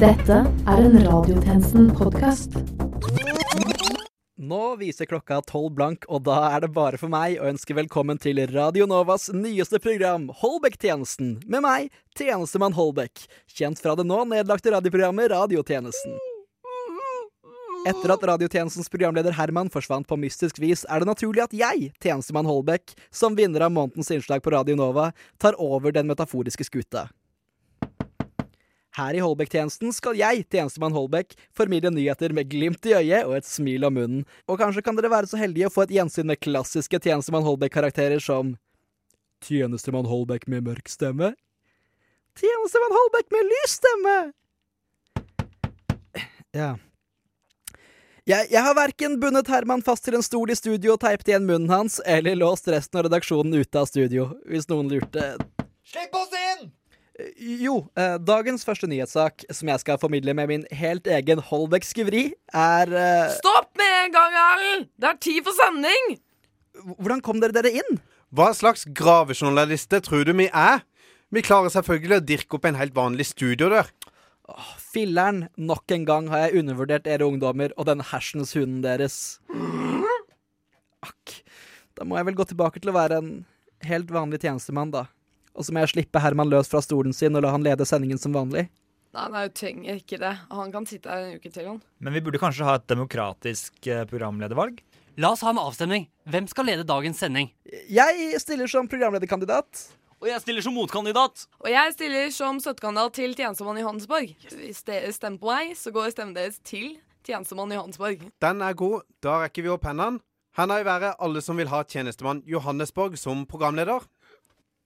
Dette er en Radiotjenesten-podkast. Nå viser klokka tolv blank, og da er det bare for meg å ønske velkommen til Radio Novas nyeste program, Holbæk-tjenesten, med meg, tjenestemann Holbæk, kjent fra det nå nedlagte radioprogrammet Radiotjenesten. Etter at radiotjenestens programleder Herman forsvant på mystisk vis, er det naturlig at jeg, tjenestemann Holbæk, som vinner av månedens innslag på Radio Nova, tar over den metaforiske skuta. Her i Holbæk-tjenesten skal jeg, tjenestemann Holbæk, formidle nyheter med glimt i øyet og et smil om munnen, og kanskje kan dere være så heldige å få et gjensyn med klassiske tjenestemann Holbæk-karakterer som Tjenestemann Holbæk med mørk stemme? Tjenestemann Holbæk med lys stemme! Ja. Jeg, jeg har verken bundet Herman fast til en stol i studio og teipet igjen munnen hans, eller låst resten av redaksjonen ute av studio, hvis noen lurte. Slipp oss inn! Jo, eh, dagens første nyhetssak, som jeg skal formidle med min helt egen Holbæk-skuveri, er eh, Stopp med en gang, Erlend! Det er tid for sending! Hvordan kom dere dere inn? Hva slags gravejournalister tror du vi er? Vi klarer selvfølgelig å dirke opp en helt vanlig studiodør. Filleren, nok en gang har jeg undervurdert dere ungdommer og den hersens hunden deres. Akk. Da må jeg vel gå tilbake til å være en helt vanlig tjenestemann, da. Og så må jeg slippe Herman løs fra stolen sin og la han lede sendingen som vanlig. Nei, nei, du trenger ikke det. Han kan sitte her en uke til, han. Men vi burde kanskje ha et demokratisk eh, programledervalg? La oss ha en avstemning. Hvem skal lede dagens sending? Jeg stiller som programlederkandidat. Og jeg stiller som motkandidat. Og jeg stiller som støttekandidat til tjenestemann i Johannesborg. Hvis dere stemmer på meg, så går stemmen deres til tjenestemann i Johannesborg. Den er god. Da rekker vi opp hendene. Hendene i været alle som vil ha tjenestemann Johannesborg som programleder.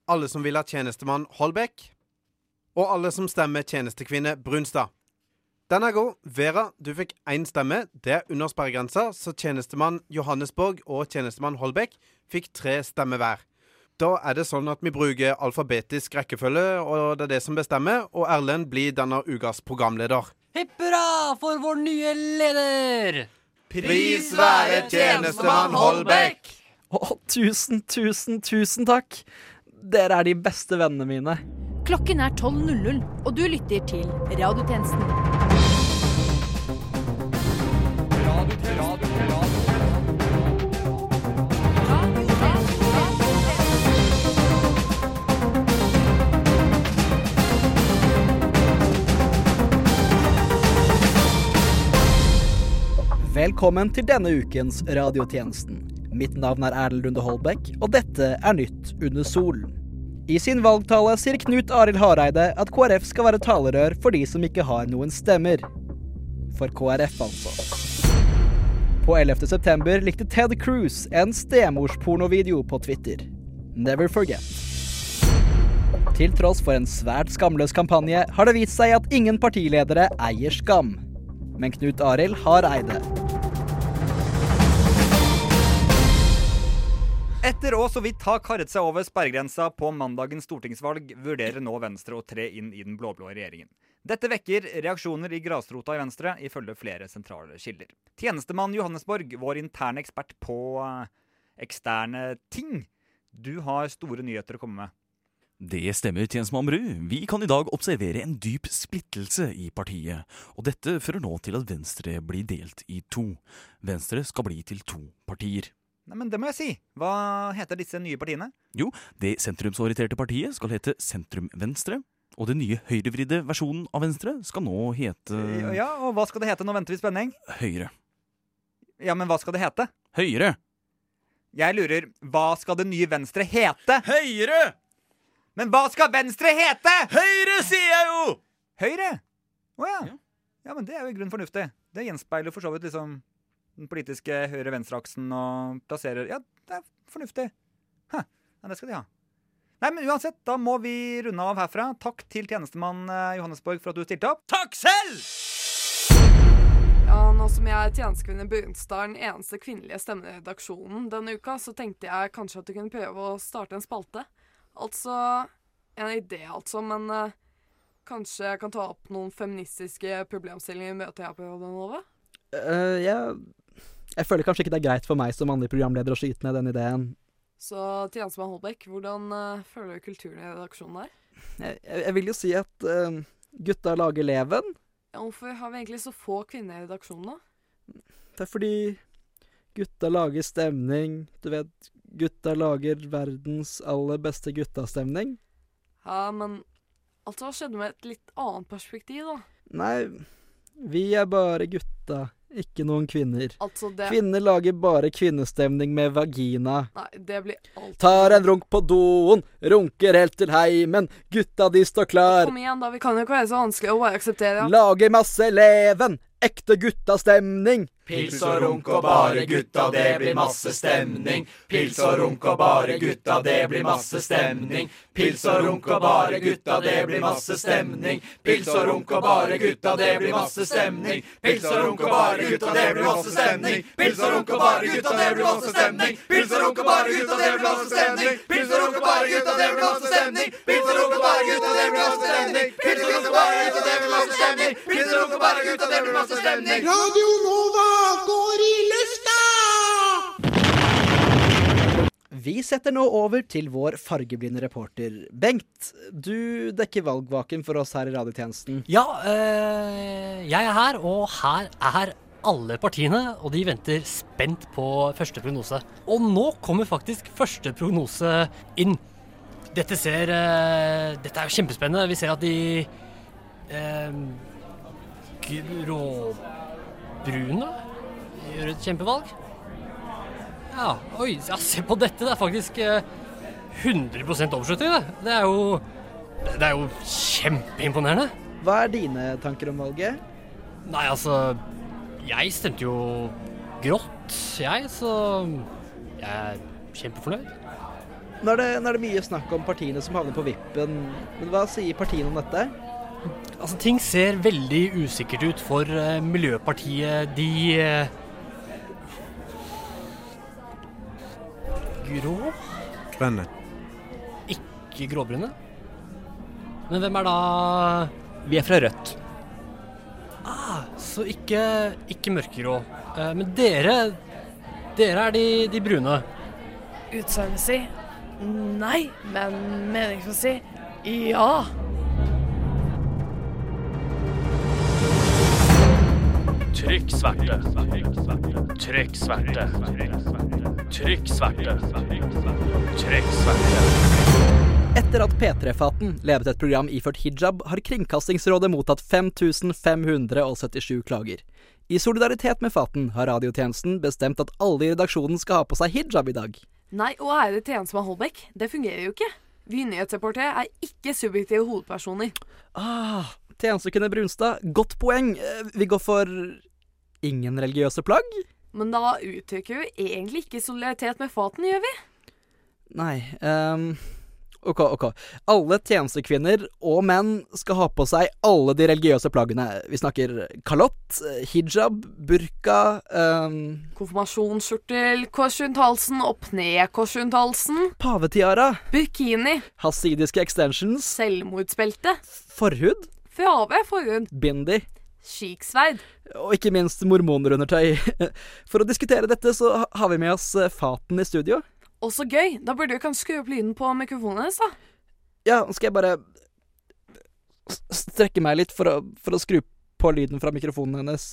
Alle som vil ha tjenestemann Holbæk. Og alle som stemmer tjenestekvinne Brunstad. Den er god. Vera, du fikk én stemme. Det er under sperregrensa, så tjenestemann Johannesborg og tjenestemann Holbæk fikk tre stemmer hver. Da er det sånn at vi bruker alfabetisk rekkefølge, og det er det som bestemmer, og Erlend blir denne ukas programleder. Hipp hurra for vår nye leder! Pris være tjenestemann Holbæk! Å, tusen, tusen, tusen takk. Dere er de beste vennene mine. Klokken er 12.00, og du lytter til Radiotjenesten. Velkommen til denne ukens Radiotjenesten. Mitt navn er Erlend Lunde Holbæk, og dette er Nytt under solen. I sin valgtale sier Knut Arild Hareide at KrF skal være talerør for de som ikke har noen stemmer. For KrF, altså. På 11. september likte Ted Cruz en stemorspornovideo på Twitter. Never forget. Til tross for en svært skamløs kampanje har det vist seg at ingen partiledere eier skam. Men Knut Arild har eid det. Etter å så vidt ha karret seg over sperregrensa på mandagens stortingsvalg, vurderer nå Venstre å tre inn i den blå-blå regjeringen. Dette vekker reaksjoner i grasrota i Venstre, ifølge flere sentrale kilder. Tjenestemann Johannesborg, vår interne ekspert på eh, eksterne ting. Du har store nyheter å komme med. Det stemmer, tjenestemann Bru. Vi kan i dag observere en dyp splittelse i partiet, og dette fører nå til at Venstre blir delt i to. Venstre skal bli til to partier. Nei, men det må jeg si. Hva heter disse nye partiene? Jo, det sentrumsorienterte partiet skal hete Sentrum-Venstre, og den nye høyrevridde versjonen av Venstre skal nå hete Ja, og hva skal det hete? Nå venter vi spenning. Høyre. Ja, men hva skal det hete? Høyre! Jeg lurer, hva skal det nye Venstre hete? Høyre! Men hva skal Venstre hete? Høyre, sier jeg jo! Høyre? Å ja. Ja. Ja, men det er jo i grunnen fornuftig. Det gjenspeiler for så vidt liksom den politiske høyre-venstre-aksen og plasserer Ja, det er fornuftig. Hæ. Ja, det skal de ha. Nei, men uansett, da må vi runde av herfra. Takk til tjenestemann eh, Johannesborg for at du stilte opp. Takk selv! Ja, nå som jeg er tjenestekvinne Brunstad, den eneste kvinnelige stemmen i redaksjonen denne uka, så tenkte jeg kanskje at du kunne prøve å starte en spalte. Altså En idé, altså, men uh, kanskje jeg kan ta opp noen feministiske problemstillinger i møtet her på Radio Nova? Eh, jeg, jeg føler kanskje ikke det er greit for meg som mannlig programleder å skyte ned den ideen. Så til Jansmann Holbæk, hvordan uh, føler du kulturen i redaksjonen der? Jeg, jeg, jeg vil jo si at uh, gutta lager leven, Ja, Hvorfor har vi egentlig så få kvinner i redaksjonen, da? Det er fordi gutta lager stemning. Du vet, gutta lager verdens aller beste guttastemning. Ja, men altså, hva skjedde med et litt annet perspektiv, da? Nei, vi er bare gutta, ikke noen kvinner. Altså, det Kvinner lager bare kvinnestemning med vagina. Nei, det blir alt Tar en runk på doen, runker helt til heimen, gutta de står klar. Kom igjen, da. Vi kan jo ikke være så vanskelig å bare akseptere. Lager masse leven, ekte guttastemning. Pils og runk og bare gutta, det blir masse stemning. Pils og runk og bare gutta, det blir masse stemning. Pils og runk og bare gutta, det blir masse stemning. Pils og runk og bare gutta, det blir masse stemning. Pils og runk og bare gutta, det blir masse stemning. Pils og runk og bare gutta, det blir masse stemning. Pils og runk og bare gutta, det blir masse stemning. Pils og runk og bare gutta, det blir masse stemning. Pils og runk og bare gutta, det blir masse stemning. Pils og runk og bare gutta, det blir masse stemning. Radio Nova går i lufta! Vi setter nå over til vår fargeblinde reporter. Bengt, du dekker valgvaken for oss her i radiotjenesten. Ja, øh, jeg er her, og her er alle partiene, og de venter spent på første prognose. Og nå kommer faktisk første prognose inn. Dette ser eh, Dette er jo kjempespennende. Vi ser at de eh, da? gjør et kjempevalg. Ja, oi, ja, se på dette. Det er faktisk eh, 100 oppslutning, det. Det er jo Det er jo kjempeimponerende. Hva er dine tanker om valget? Nei, altså Jeg stemte jo grått, jeg, så jeg er kjempefornøyd. Nå er, det, nå er det mye snakk om partiene som havner på vippen. Men hva sier partiene om dette? Altså, ting ser veldig usikkert ut for eh, Miljøpartiet De eh, Grå? Grønne. Ikke gråbrune? Men hvem er da Vi er fra Rødt. Ah, så ikke, ikke mørkegrå. Eh, men dere Dere er de, de brune. si? nei, men meningsmessig ja. Trykk sverte. Trykk sverte. Trykk sverte. Trykk sverte. Etter at P3-faten ledet et program iført hijab, har Kringkastingsrådet mottatt 5577 klager. I solidaritet med Faten har radiotjenesten bestemt at alle i redaksjonen skal ha på seg hijab i dag. Nei, og ære tjenestemann Holbæk, det fungerer jo ikke. Vi nyhetsreportere er ikke subjektive hovedpersoner. Ah, Tjenestekunde Brunstad, godt poeng. Eh, Vi går for ingen religiøse plagg? Men da uttrykker vi egentlig ikke solidaritet med Faten, gjør vi? Nei um, OK, OK. Alle tjenestekvinner og menn skal ha på seg alle de religiøse plaggene. Vi snakker kalott, hijab, burka um, Konfirmasjonsskjortel, kors rundt halsen, opp ned kors rundt halsen, Pavetiara, burkini, hasidiske extensions, selvmordsbelte, forhud, Fjave, forhud, bindi skiksverd. og ikke minst mormonerundertøy. For å diskutere dette så har vi med oss eh, Faten i studio. Og så gøy, da burde du kanskje skru opp lyden på mikrofonen hennes, da. Ja, skal jeg bare strekke meg litt for å, for å skru på lyden fra mikrofonen hennes?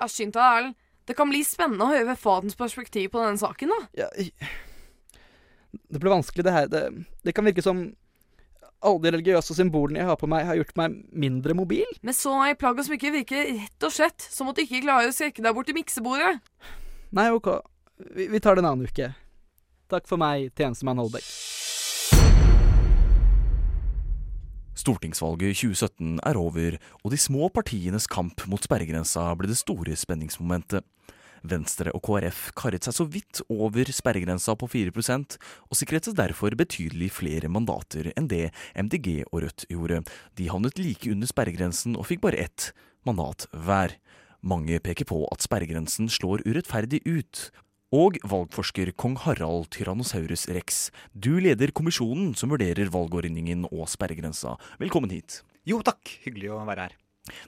Ja, skynd deg, Erlend. Det kan bli spennende å høre Fatens perspektiv på denne saken, da. Ja, det blir vanskelig, det her. Det, det kan virke som alle de religiøse symbolene jeg har på meg, har gjort meg mindre mobil. Men så mange plagg og smykker virker rett og slett som at du ikke klarer å strekke deg bort til miksebordet. Nei, OK. Vi, vi tar det en annen uke. Takk for meg, tjenestemann Holbæk. Stortingsvalget 2017 er over, og de små partienes kamp mot sperregrensa ble det store spenningsmomentet. Venstre og KrF karret seg så vidt over sperregrensa på 4 og sikret seg derfor betydelig flere mandater enn det MDG og Rødt gjorde. De havnet like under sperregrensen og fikk bare ett mandat hver. Mange peker på at sperregrensen slår urettferdig ut. Og valgforsker kong Harald Tyrannosaurus rex, du leder kommisjonen som vurderer valgordningen og sperregrensa. Velkommen hit. Jo takk, hyggelig å være her.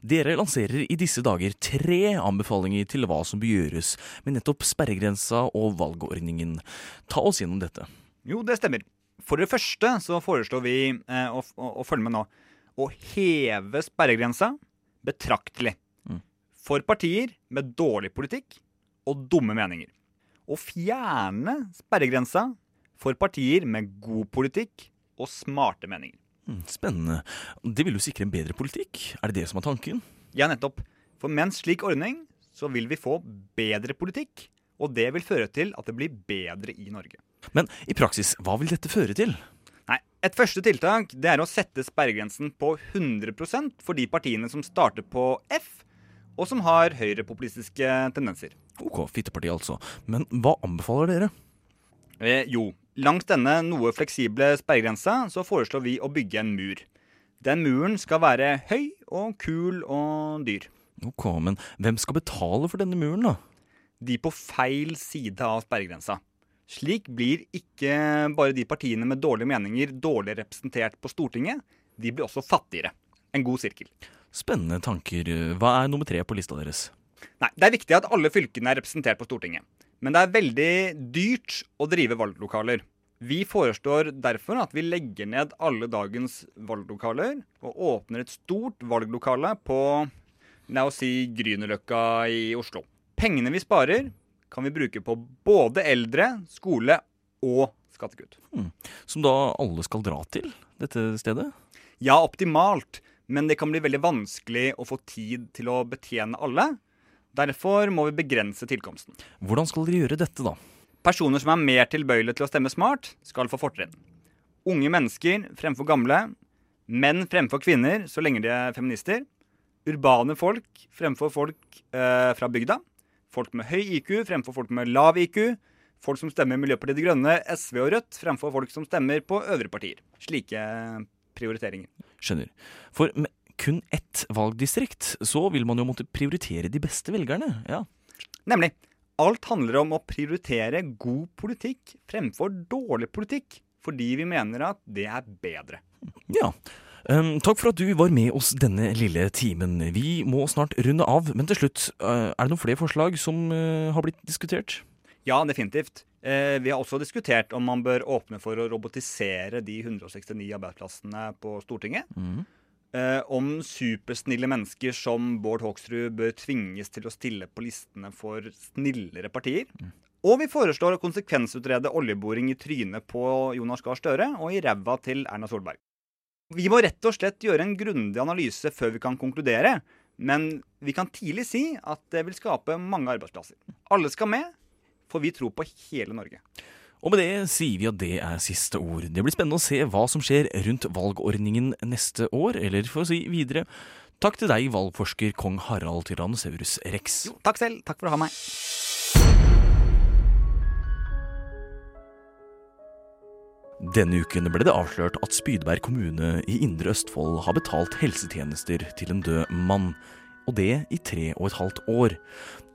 Dere lanserer i disse dager tre anbefalinger til hva som bør gjøres med nettopp sperregrensa og valgordningen. Ta oss gjennom dette. Jo, det stemmer. For det første så foreslår vi eh, å, å, å følge med nå å heve sperregrensa, betraktelig. For partier med dårlig politikk og dumme meninger. Å fjerne sperregrensa for partier med god politikk og smarte meninger. Mm, Spennende. Det vil jo sikre en bedre politikk. Er det det som er tanken? Ja, nettopp. For med en slik ordning så vil vi få bedre politikk, og det vil føre til at det blir bedre i Norge. Men i praksis, hva vil dette føre til? Nei, Et første tiltak det er å sette sperregrensen på 100% for de partiene som starter på F, og som har høyrepopulistiske tendenser. Ok, fitteparti altså. Men hva anbefaler dere? Eh, jo, langs denne noe fleksible sperregrensa så foreslår vi å bygge en mur. Den muren skal være høy og kul og dyr. Ok, Men hvem skal betale for denne muren, da? De på feil side av sperregrensa. Slik blir ikke bare de partiene med dårlige meninger dårlig representert på Stortinget, de blir også fattigere. En god sirkel. Spennende tanker. Hva er nummer tre på lista deres? Nei, Det er viktig at alle fylkene er representert på Stortinget. Men det er veldig dyrt å drive valglokaler. Vi foreslår derfor at vi legger ned alle dagens valglokaler og åpner et stort valglokale på la oss si Grünerløkka i Oslo. Pengene vi sparer, kan vi bruke på både eldre, skole og skattekutt. Hmm. Som da alle skal dra til dette stedet? Ja, optimalt, men det kan bli veldig vanskelig å få tid til å betjene alle. Derfor må vi begrense tilkomsten. Hvordan skal dere gjøre dette, da? Personer som er mer tilbøyelige til å stemme smart, skal få fortrinn. Unge mennesker fremfor gamle. Menn fremfor kvinner, så lenge de er feminister. Urbane folk fremfor folk eh, fra bygda. Folk med høy IQ fremfor folk med lav IQ. Folk som stemmer Miljøpartiet De Grønne, SV og Rødt fremfor folk som stemmer på øvrige partier. Slike prioriteringer. Skjønner. For med kun ett valgdistrikt, så vil man jo måtte prioritere de beste velgerne. Ja. Nemlig. Alt handler om å prioritere god politikk fremfor dårlig politikk, fordi vi mener at det er bedre. Ja. Um, takk for at du var med oss denne lille timen. Vi må snart runde av, men til slutt, uh, er det noen flere forslag som uh, har blitt diskutert? Ja, definitivt. Eh, vi har også diskutert om man bør åpne for å robotisere de 169 arbeidsplassene på Stortinget. Mm. Eh, om supersnille mennesker som Bård Hoksrud bør tvinges til å stille på listene for snillere partier. Og vi foreslår å konsekvensutrede oljeboring i trynet på Jonas Gahr Støre og i ræva til Erna Solberg. Vi må rett og slett gjøre en grundig analyse før vi kan konkludere. Men vi kan tidlig si at det vil skape mange arbeidsplasser. Alle skal med, for vi tror på hele Norge. Og med det sier vi at det er siste ord. Det blir spennende å se hva som skjer rundt valgordningen neste år, eller for å si videre. Takk til deg, valgforsker kong Harald Tyrannosaurus rex. Jo, takk selv. Takk for å ha meg. Denne uken ble det avslørt at Spydberg kommune i Indre Østfold har betalt helsetjenester til en død mann, og det i tre og et halvt år.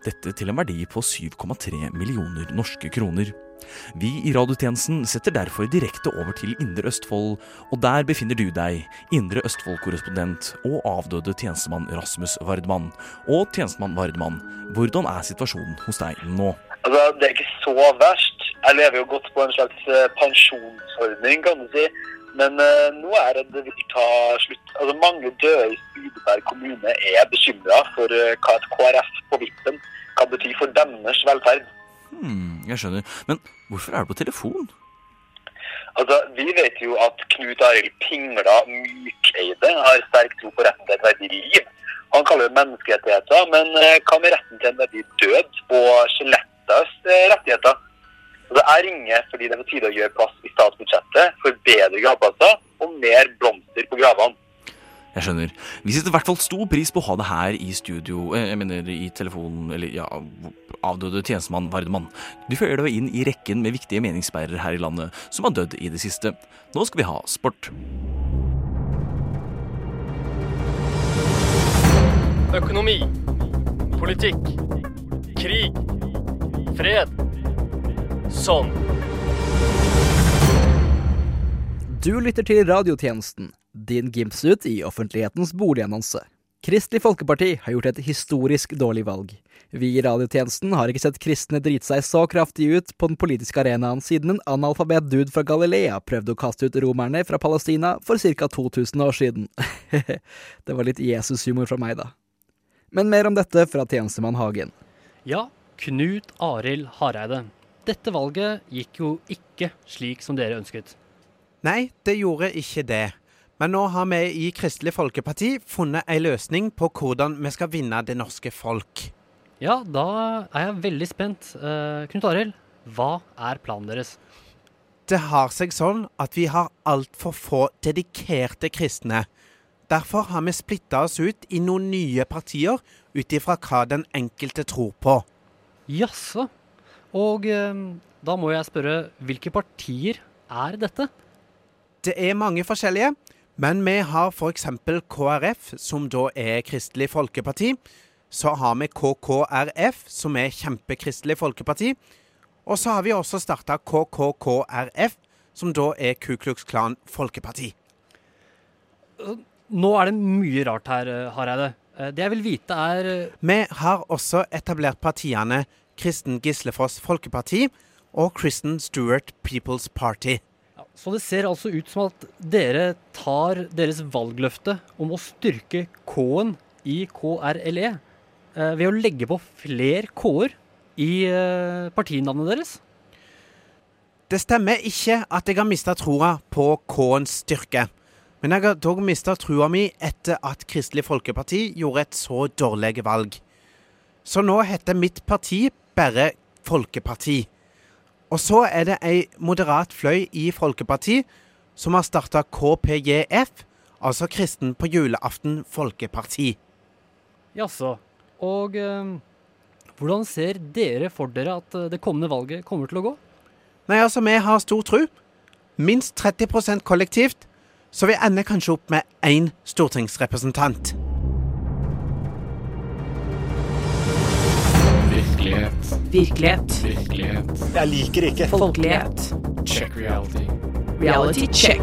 Dette til en verdi på 7,3 millioner norske kroner. Vi i radiotjenesten setter derfor direkte over til Indre Østfold, og der befinner du deg, Indre Østfold-korrespondent og avdøde tjenestemann Rasmus Vardmann. Og tjenestemann Vardmann, hvordan er situasjonen hos deg nå? Altså, Det er ikke så verst. Jeg lever jo godt på en slags eh, pensjonsordning, kan du si. Men uh, nå er det det vil ta slutt. Altså, Mange døde i Spydeberg kommune er bekymra for uh, hva et KrF på vippen kan bety for deres velferd. Hmm, jeg skjønner. Men hvorfor er du på telefon? Altså, Vi vet jo at Knut Arild Pingla Mykeide har sterk tro på retten til et verdig liv. Han kaller det menneskerettigheter, men eh, hva med retten til en verdig død og skjelettets eh, rettigheter? Altså, Jeg ringer fordi det er på tide å gjøre plass i statsbudsjettet for bedre gravplasser og mer blomster på gravene. Jeg skjønner. Vi setter i hvert fall stor pris på å ha det her i studio, eh, jeg mener i telefonen, eller ja, avdøde tjenestemann Vardemann. Du føyer deg inn i rekken med viktige meningsbærere her i landet som har dødd i det siste. Nå skal vi ha sport. Økonomi. Politikk. Krig. Fred. Sånn. Du lytter til radiotjenesten, din Gimpsuit i offentlighetens boligannonse. Kristelig Folkeparti har gjort et historisk dårlig valg. Vi i radiotjenesten har ikke sett kristne drite seg så kraftig ut på den politiske arenaen siden en analfabet dude fra Galilea prøvde å kaste ut romerne fra Palestina for ca. 2000 år siden. det var litt Jesus-humor fra meg, da. Men mer om dette fra tjenestemann Hagen. Ja, Knut Arild Hareide. Dette valget gikk jo ikke slik som dere ønsket. Nei, det gjorde ikke det. Men nå har vi i Kristelig Folkeparti funnet ei løsning på hvordan vi skal vinne det norske folk. Ja, da er jeg veldig spent. Eh, Knut Arild, hva er planen deres? Det har seg sånn at vi har altfor få dedikerte kristne. Derfor har vi splitta oss ut i noen nye partier ut ifra hva den enkelte tror på. Jaså. Og eh, da må jeg spørre, hvilke partier er dette? Det er mange forskjellige, men vi har f.eks. KrF, som da er Kristelig Folkeparti. Så har vi KKRF, som er Kjempekristelig Folkeparti. Og så har vi også starta KKKRF, som da er Ku Klux Klan Folkeparti. Nå er det mye rart her, eh, Hareide. Eh, Det jeg vil vite er eh, Vi har også etablert partiene Kristen Gislefoss Folkeparti og Kristen Stewart People's Party. Så det ser altså ut som at dere tar deres valgløfte om å styrke K-en i KRLE eh, ved å legge på flere K-er i eh, partinavnet deres. Det stemmer ikke at jeg har mista troa på K-ens styrke. Men jeg har dog mista trua mi etter at Kristelig Folkeparti gjorde et så dårlig valg. Så nå heter mitt parti bare Folkeparti. Og så er det ei moderat fløy i Folkeparti som har starta KPJF, altså Kristen på julaften Folkeparti. Jaså. Og eh, hvordan ser dere for dere at eh, det kommende valget kommer til å gå? Nei, altså, vi har stor tru. Minst 30% kollektivt, så vi ender kanskje opp med én stortingsrepresentant. Virkelighet. Virkelighet. Jeg liker ikke. Folkelighet. Check reality. Reality check.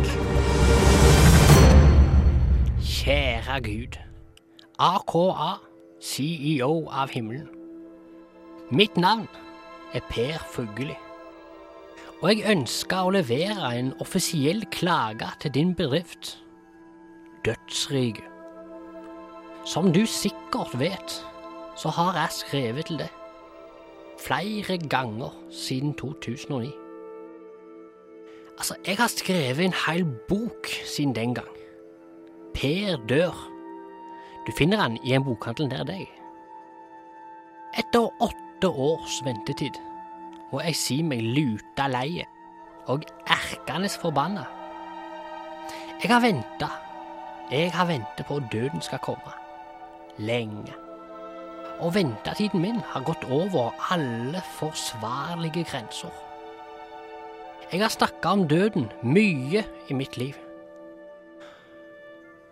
Kjære Gud. AKA, CEO av himmelen. Mitt navn er Per Fugelli. Og jeg ønsker å levere en offisiell klage til din bedrift, Dødsriket. Som du sikkert vet, så har jeg skrevet til det flere ganger siden 2009. Altså, jeg har skrevet en hel bok siden den gang. Per dør. Du finner han i en bokhandel nær deg. Etter åtte års ventetid må jeg si meg luta leie og erkende forbanna. Jeg har venta. Jeg har ventet på at døden skal komme. Lenge. Og ventetiden min har gått over alle forsvarlige grenser. Jeg har snakka om døden mye i mitt liv.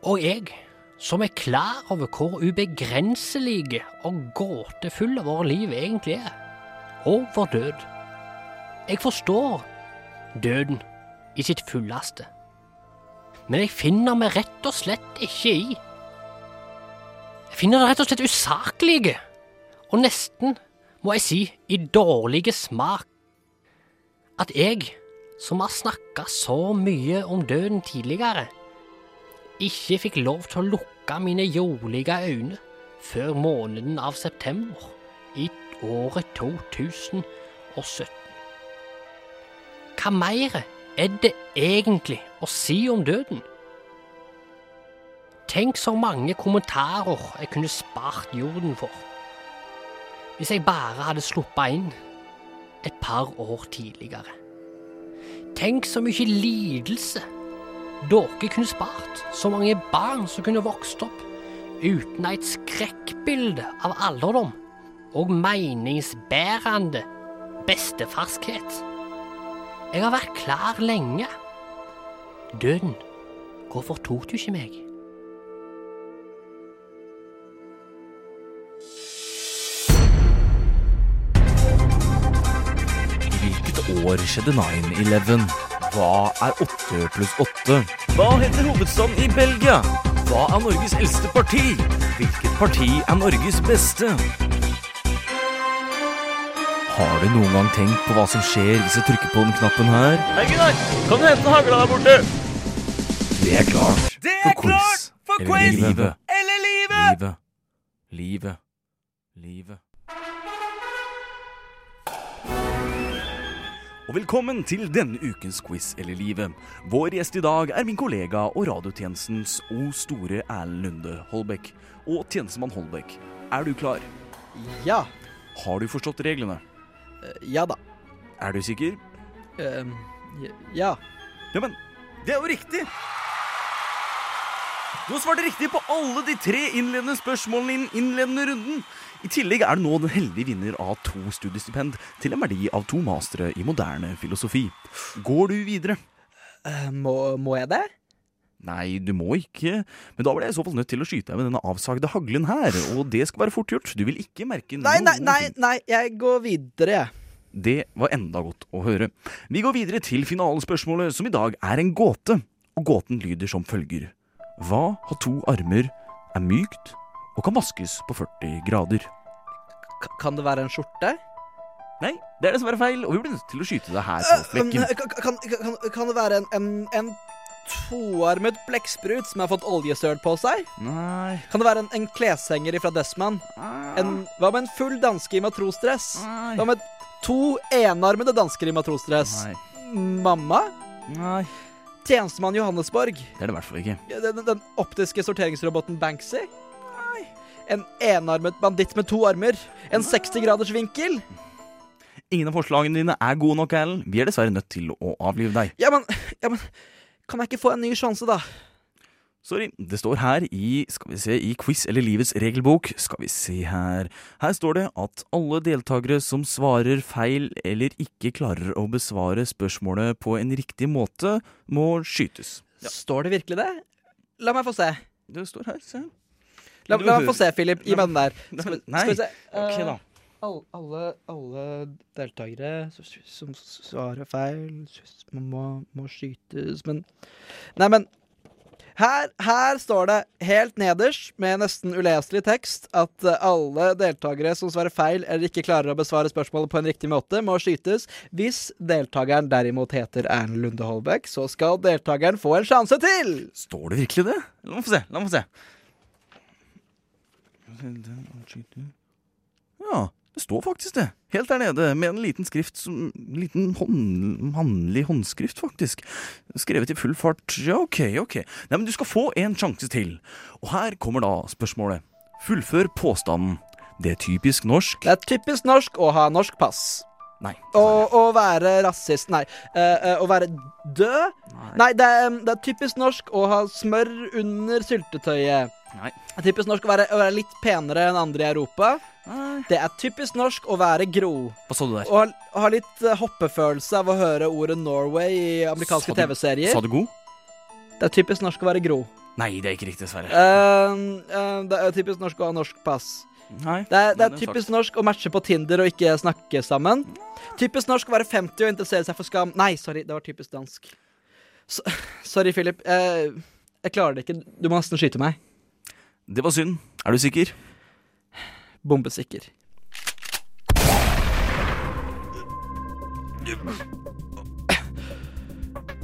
Og jeg, som er klar over hvor ubegrenselige og gåtefulle våre liv egentlig er, og vår død. Jeg forstår døden i sitt fulleste. Men jeg finner meg rett og slett ikke i. Jeg finner det rett og slett usaklige, og nesten, må jeg si, i dårlige smak, at jeg, som har snakka så mye om døden tidligere, ikke fikk lov til å lukke mine jordlige øyne før måneden av september i året 2017. Hva mer er det egentlig å si om døden? Tenk så mange kommentarer jeg kunne spart jorden for. Hvis jeg bare hadde sluppet inn et par år tidligere. Tenk så mye lidelse dere kunne spart. Så mange barn som kunne vokst opp uten et skrekkbilde av alderdom og meningsbærende bestefarskhet. Jeg har vært klar lenge. Døden, hvorfor tok du ikke meg? Hvilket år skjedde 9-11? Hva er 8 pluss 8? Hva heter hovedstaden i Belgia? Hva er Norges eldste parti? Hvilket parti er Norges beste? Har du noen gang tenkt på hva som skjer hvis jeg trykker på den knappen her? Hei, Gunnar! Kan du hente hagla der borte? Det er klart Det er for quiz for eller livet. Eller livet! Livet. Livet. Livet. Og velkommen til denne ukens quiz eller livet. Vår gjest i dag er min kollega og radiotjenestens O store Erlend Lunde Holbæk. Og tjenestemann Holbæk, er du klar? Ja. Har du forstått reglene? Ja da. Er du sikker? Ehm, ja. Ja, men det er jo riktig! Du har svart riktig på alle de tre innledende spørsmålene i den innledende runden. I tillegg er du nå den heldige vinner av to studiestipend til en verdi av to mastere i moderne filosofi. Går du videre? Uh, må, må jeg det? Nei, du må ikke. Men da blir jeg i så fall nødt til å skyte deg med denne avsagde haglen her. Og det skal være fort gjort. Du vil ikke merke noe. Nei, nei, nei, nei, jeg går videre, jeg. Det var enda godt å høre. Vi går videre til finalespørsmålet, som i dag er en gåte. Og gåten lyder som følger. Hva har to armer, er mykt og kan vaskes på 40 grader? K kan det være en skjorte? Nei, det er dessverre feil, og vi blir nødt til å skyte deg her på flekken. kan, kan, kan, kan det være en, en, en toarmet blekksprut som har fått oljesøl på seg? Nei Kan det være en, en kleshenger fra Dessmann? En, hva med en full danske i matrosdress? Hva med to enarmede dansker i matrosdress? Mamma? Nei. Tjenestemann Johannesborg? Det er det i hvert fall ikke. Den, den optiske sorteringsroboten Banksy? En enarmet banditt med to armer? En 60 graders vinkel? Ingen av forslagene dine er gode nok, Erlend. Vi er dessverre nødt til å avlive deg. Ja, men, ja, men Kan jeg ikke få en ny sjanse, da? Sorry. Det står her i skal vi se, i Quiz eller livets regelbok Skal vi se her Her står det at alle deltakere som svarer feil eller ikke klarer å besvare spørsmålet på en riktig måte, må skytes. Står det virkelig det? La meg få se. Det står her, se. La, la meg få se, Philip. Gi meg den der. Skal, vi- nei. skal vi se. Ok, okay, da. Alle, alle, alle deltakere som, som svarer feil, må, må skytes, men Nei, men her, her står det helt nederst, med nesten uleselig tekst, at eh, alle deltakere som svarer feil eller ikke klarer å besvare spørsmålet på en riktig måte, må skytes. Hvis deltakeren derimot heter Erlend Lunde Holbæk, så skal deltakeren få en sjanse til! Står det virkelig det? La meg få se. La meg få se. Ja, det står faktisk det. Helt der nede, med en liten skrift som Liten hånd, mannlig håndskrift, faktisk. Skrevet i full fart. Ja, ok, ok. Nei, men du skal få en sjanse til. Og her kommer da spørsmålet. Fullfør påstanden. Det er typisk norsk Det er typisk norsk å ha norsk pass. Nei. Å, være rasist Nei. Uh, uh, å være død? Nei, det, er, det er typisk norsk å ha smør under syltetøyet. Nei. Det er typisk norsk å være, å være litt penere enn andre i Europa. Det er typisk norsk å være gro. Hva sa du der? Å ha, ha litt eh, hoppefølelse av å høre ordet Norway i amerikanske TV-serier. Sa du god? Det er typisk norsk å være gro. Nei, det er ikke riktig, dessverre. Uh, uh, det er typisk norsk å ha norsk pass. Nei, Det er, det er typisk sagt. norsk å matche på Tinder og ikke snakke sammen. Typisk norsk å være 50 og interessere seg for skam. Nei, sorry, det var typisk dansk. So sorry, Philip. Uh, jeg klarer det ikke. Du må nesten skyte meg. Det var synd. Er du sikker? Bombesikker.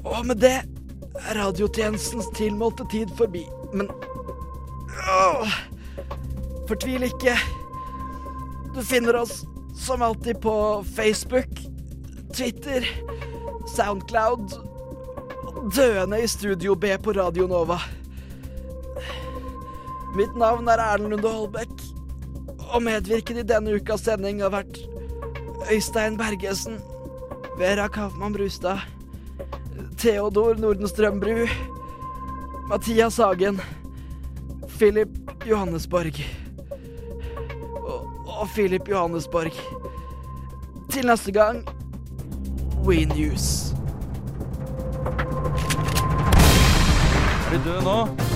Og med det er radiotjenestens tilmålte tid forbi. Men åh, fortvil ikke. Du finner oss som alltid på Facebook, Twitter, Soundcloud og Døende i Studio B på Radio Nova. Mitt navn er Erlend Lunde Holbæk, og medvirket i denne ukas sending har vært Øystein Bergesen, Vera Kaufmann Brustad, Theodor Nordenstrømbru, Mathias Hagen, Philip Johannesborg og, og Philip Johannesborg. Til neste gang We News. Er du død nå?